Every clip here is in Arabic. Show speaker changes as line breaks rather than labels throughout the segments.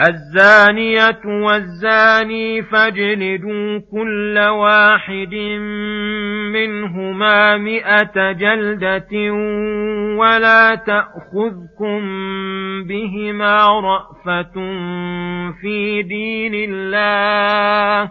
الزانية والزاني فاجلدوا كل واحد منهما مئة جلدة ولا تأخذكم بهما رأفة في دين الله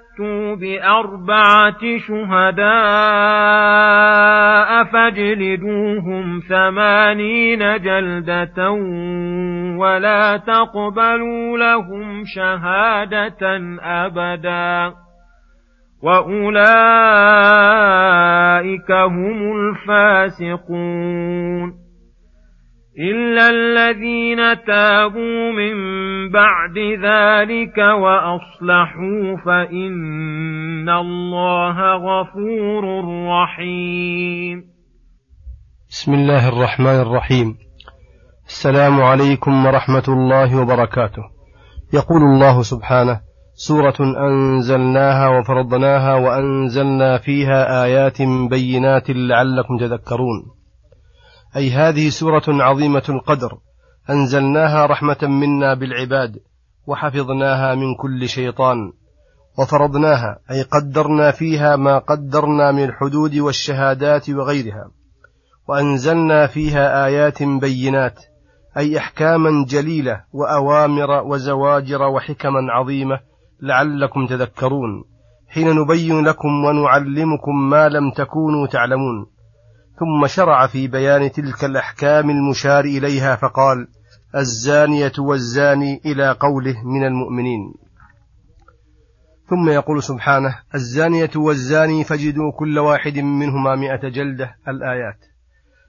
فأتوا بأربعة شهداء فاجلدوهم ثمانين جلدة ولا تقبلوا لهم شهادة أبدا وأولئك هم الفاسقون إلا الذين تابوا من بعد ذلك وأصلحوا فإن الله غفور رحيم.
بسم الله الرحمن الرحيم. السلام عليكم ورحمة الله وبركاته. يقول الله سبحانه: سورة أنزلناها وفرضناها وأنزلنا فيها آيات بينات لعلكم تذكرون. أي هذه سورة عظيمة القدر أنزلناها رحمة منا بالعباد وحفظناها من كل شيطان وفرضناها أي قدرنا فيها ما قدرنا من الحدود والشهادات وغيرها وأنزلنا فيها آيات بينات أي أحكاما جليلة وأوامر وزواجر وحكما عظيمة لعلكم تذكرون حين نبين لكم ونعلمكم ما لم تكونوا تعلمون. ثم شرع في بيان تلك الأحكام المشار إليها فقال الزانية والزاني إلى قوله من المؤمنين. ثم يقول سبحانه الزانية والزاني فجدوا كل واحد منهما مئة جلدة الآيات.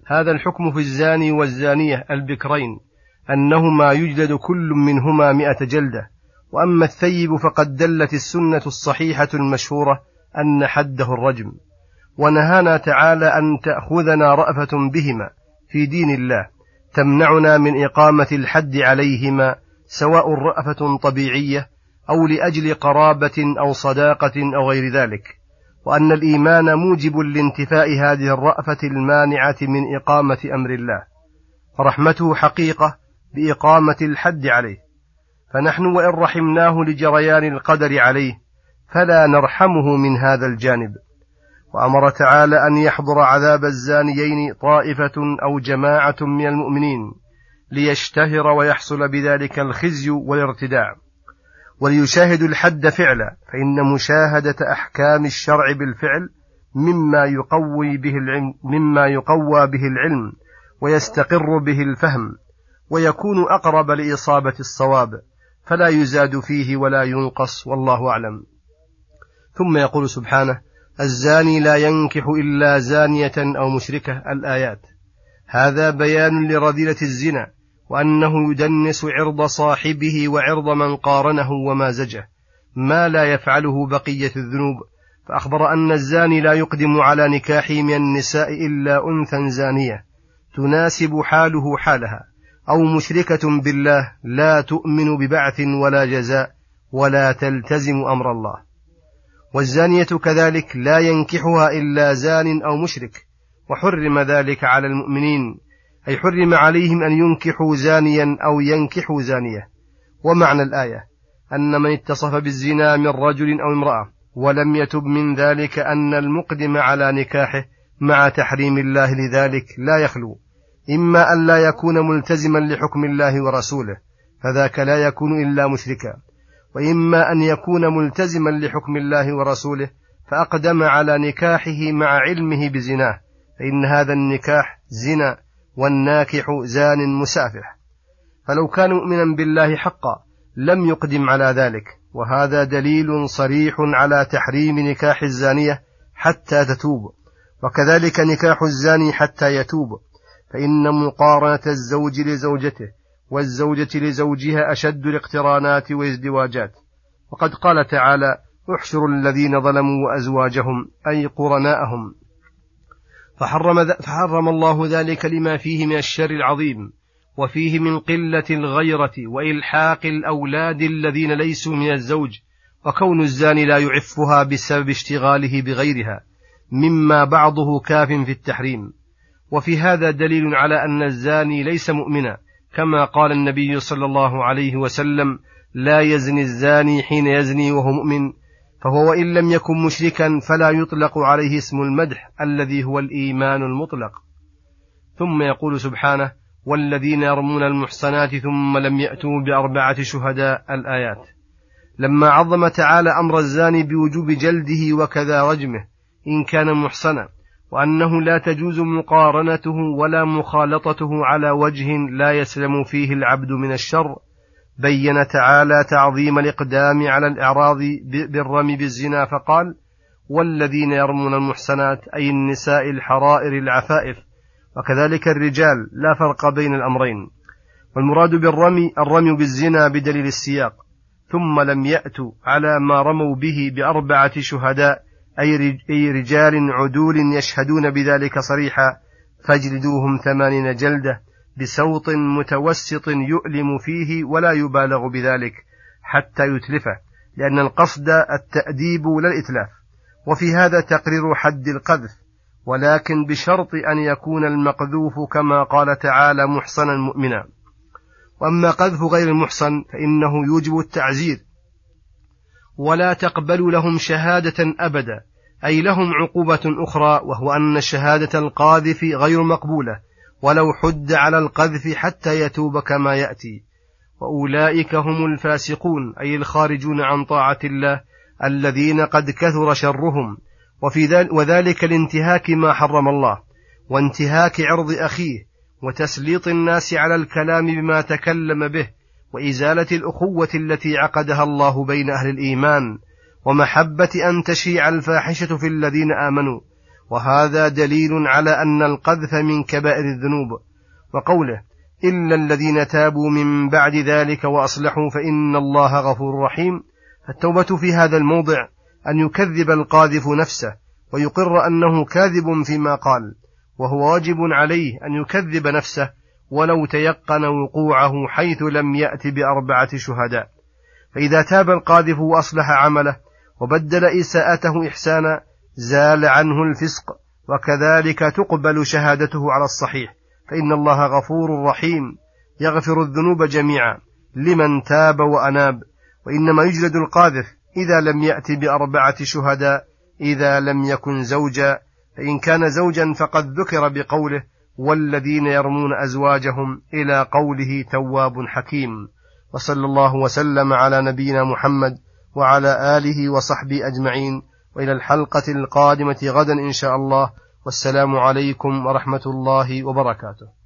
هذا الحكم في الزاني والزانية البكرين أنهما يجلد كل منهما مئة جلدة. وأما الثيب فقد دلت السنة الصحيحة المشهورة أن حده الرجم. ونهانا تعالى أن تأخذنا رأفة بهما في دين الله تمنعنا من إقامة الحد عليهما سواء رأفة طبيعية أو لأجل قرابة أو صداقة أو غير ذلك وأن الإيمان موجب لانتفاء هذه الرأفة المانعة من إقامة أمر الله فرحمته حقيقة بإقامة الحد عليه. فنحن وإن رحمناه لجريان القدر عليه فلا نرحمه من هذا الجانب. وأمر تعالى أن يحضر عذاب الزانيين طائفة أو جماعة من المؤمنين ليشتهر ويحصل بذلك الخزي والارتداع. وليشاهدوا الحد فعلا فإن مشاهدة أحكام الشرع بالفعل مما يقوي به العلم مما يقوى به العلم ويستقر به الفهم ويكون أقرب لإصابة الصواب فلا يزاد فيه ولا ينقص والله أعلم. ثم يقول سبحانه الزاني لا ينكح إلا زانية أو مشركة الآيات. هذا بيان لرذيلة الزنا وأنه يدنس عرض صاحبه وعرض من قارنه ومازجه ما لا يفعله بقية الذنوب. فأخبر أن الزاني لا يقدم على نكاحه من النساء إلا أنثى زانية. تناسب حاله حالها. أو مشركة بالله لا تؤمن ببعث ولا جزاء ولا تلتزم أمر الله. والزانية كذلك لا ينكحها إلا زان أو مشرك وحرم ذلك على المؤمنين أي حرم عليهم أن ينكحوا زانيا أو ينكحوا زانية. ومعنى الآية أن من اتصف بالزنا من رجل أو امرأة ولم يتب من ذلك أن المقدم على نكاحه مع تحريم الله لذلك لا يخلو. إما أن لا يكون ملتزما لحكم الله ورسوله فذاك لا يكون إلا مشركا. وإما أن يكون ملتزما لحكم الله ورسوله فأقدم على نكاحه مع علمه بزناه فإن هذا النكاح زنا والناكح زان مسافح فلو كان مؤمنا بالله حقا لم يقدم على ذلك وهذا دليل صريح على تحريم نكاح الزانية حتى تتوب وكذلك نكاح الزاني حتى يتوب فإن مقارنة الزوج لزوجته والزوجة لزوجها أشد الاقترانات والازدواجات. وقد قال تعالى احشروا الذين ظلموا وأزواجهم أي قرناءهم. فحرم, فحرم الله ذلك لما فيه من الشر العظيم وفيه من قلة الغيرة وإلحاق الأولاد الذين ليسوا من الزوج وكون الزاني لا يعفها بسبب اشتغاله بغيرها مما بعضه كاف في التحريم. وفي هذا دليل على أن الزاني ليس مؤمنا كما قال النبي صلى الله عليه وسلم لا يزني الزاني حين يزني وهو مؤمن فهو وإن لم يكن مشركا فلا يطلق عليه اسم المدح الذي هو الإيمان المطلق. ثم يقول سبحانه والذين يرمون المحصنات ثم لم يأتوا بأربعة شهداء الآيات. لما عظم تعالى أمر الزاني بوجوب جلده وكذا رجمه إن كان محصنا. وأنه لا تجوز مقارنته ولا مخالطته على وجه لا يسلم فيه العبد من الشر. بين تعالى تعظيم الإقدام على الإعراض بالرمي بالزنا فقال والذين يرمون المحسنات أي النساء الحرائر العفائف وكذلك الرجال لا فرق بين الأمرين. والمراد بالرمي الرمي بالزنا بدليل السياق. ثم لم يأتوا على ما رموا به بأربعة شهداء أي رجال عدول يشهدون بذلك صريحا فاجلدوهم ثمانين جلدة بسوط متوسط يؤلم فيه ولا يبالغ بذلك حتى يتلفه لأن القصد التأديب لا الإتلاف. وفي هذا تقرير حد القذف ولكن بشرط أن يكون المقذوف كما قال تعالى محصنا مؤمنا وأما قذف غير المحصن فإنه يوجب التعزير ولا تقبل لهم شهادة أبدا أي لهم عقوبة أخرى وهو أن شهادة القاذف غير مقبولة ولو حد على القذف حتى يتوب كما يأتي. وأولئك هم الفاسقون أي الخارجون عن طاعة الله الذين قد كثر شرهم. وفي ذلك وذلك لانتهاك ما حرم الله وانتهاك عرض أخيه وتسليط الناس على الكلام بما تكلم به وإزالة الأخوة التي عقدها الله بين أهل الإيمان ومحبة أن تشيع الفاحشة في الذين آمنوا. وهذا دليل على أن القذف من كبائر الذنوب. وقوله إلا الذين تابوا من بعد ذلك وأصلحوا فإن الله غفور رحيم. التوبة في هذا الموضع أن يكذب القاذف نفسه ويقر أنه كاذب فيما قال. وهو واجب عليه أن يكذب نفسه ولو تيقن وقوعه حيث لم يأت بأربعة شهداء. فإذا تاب القاذف وأصلح عمله وبدل إساءته إحسانا زال عنه الفسق وكذلك تقبل شهادته على الصحيح. فإن الله غفور رحيم يغفر الذنوب جميعا لمن تاب وأناب. وإنما يجلد القاذف إذا لم يأت بأربعة شهداء إذا لم يكن زوجا. فإن كان زوجا فقد ذكر بقوله والذين يرمون أزواجهم إلى قوله تواب حكيم. وصلى الله وسلم على نبينا محمد وعلى آله وصحبه أجمعين. وإلى الحلقة القادمة غدا إن شاء الله. والسلام عليكم ورحمة الله وبركاته.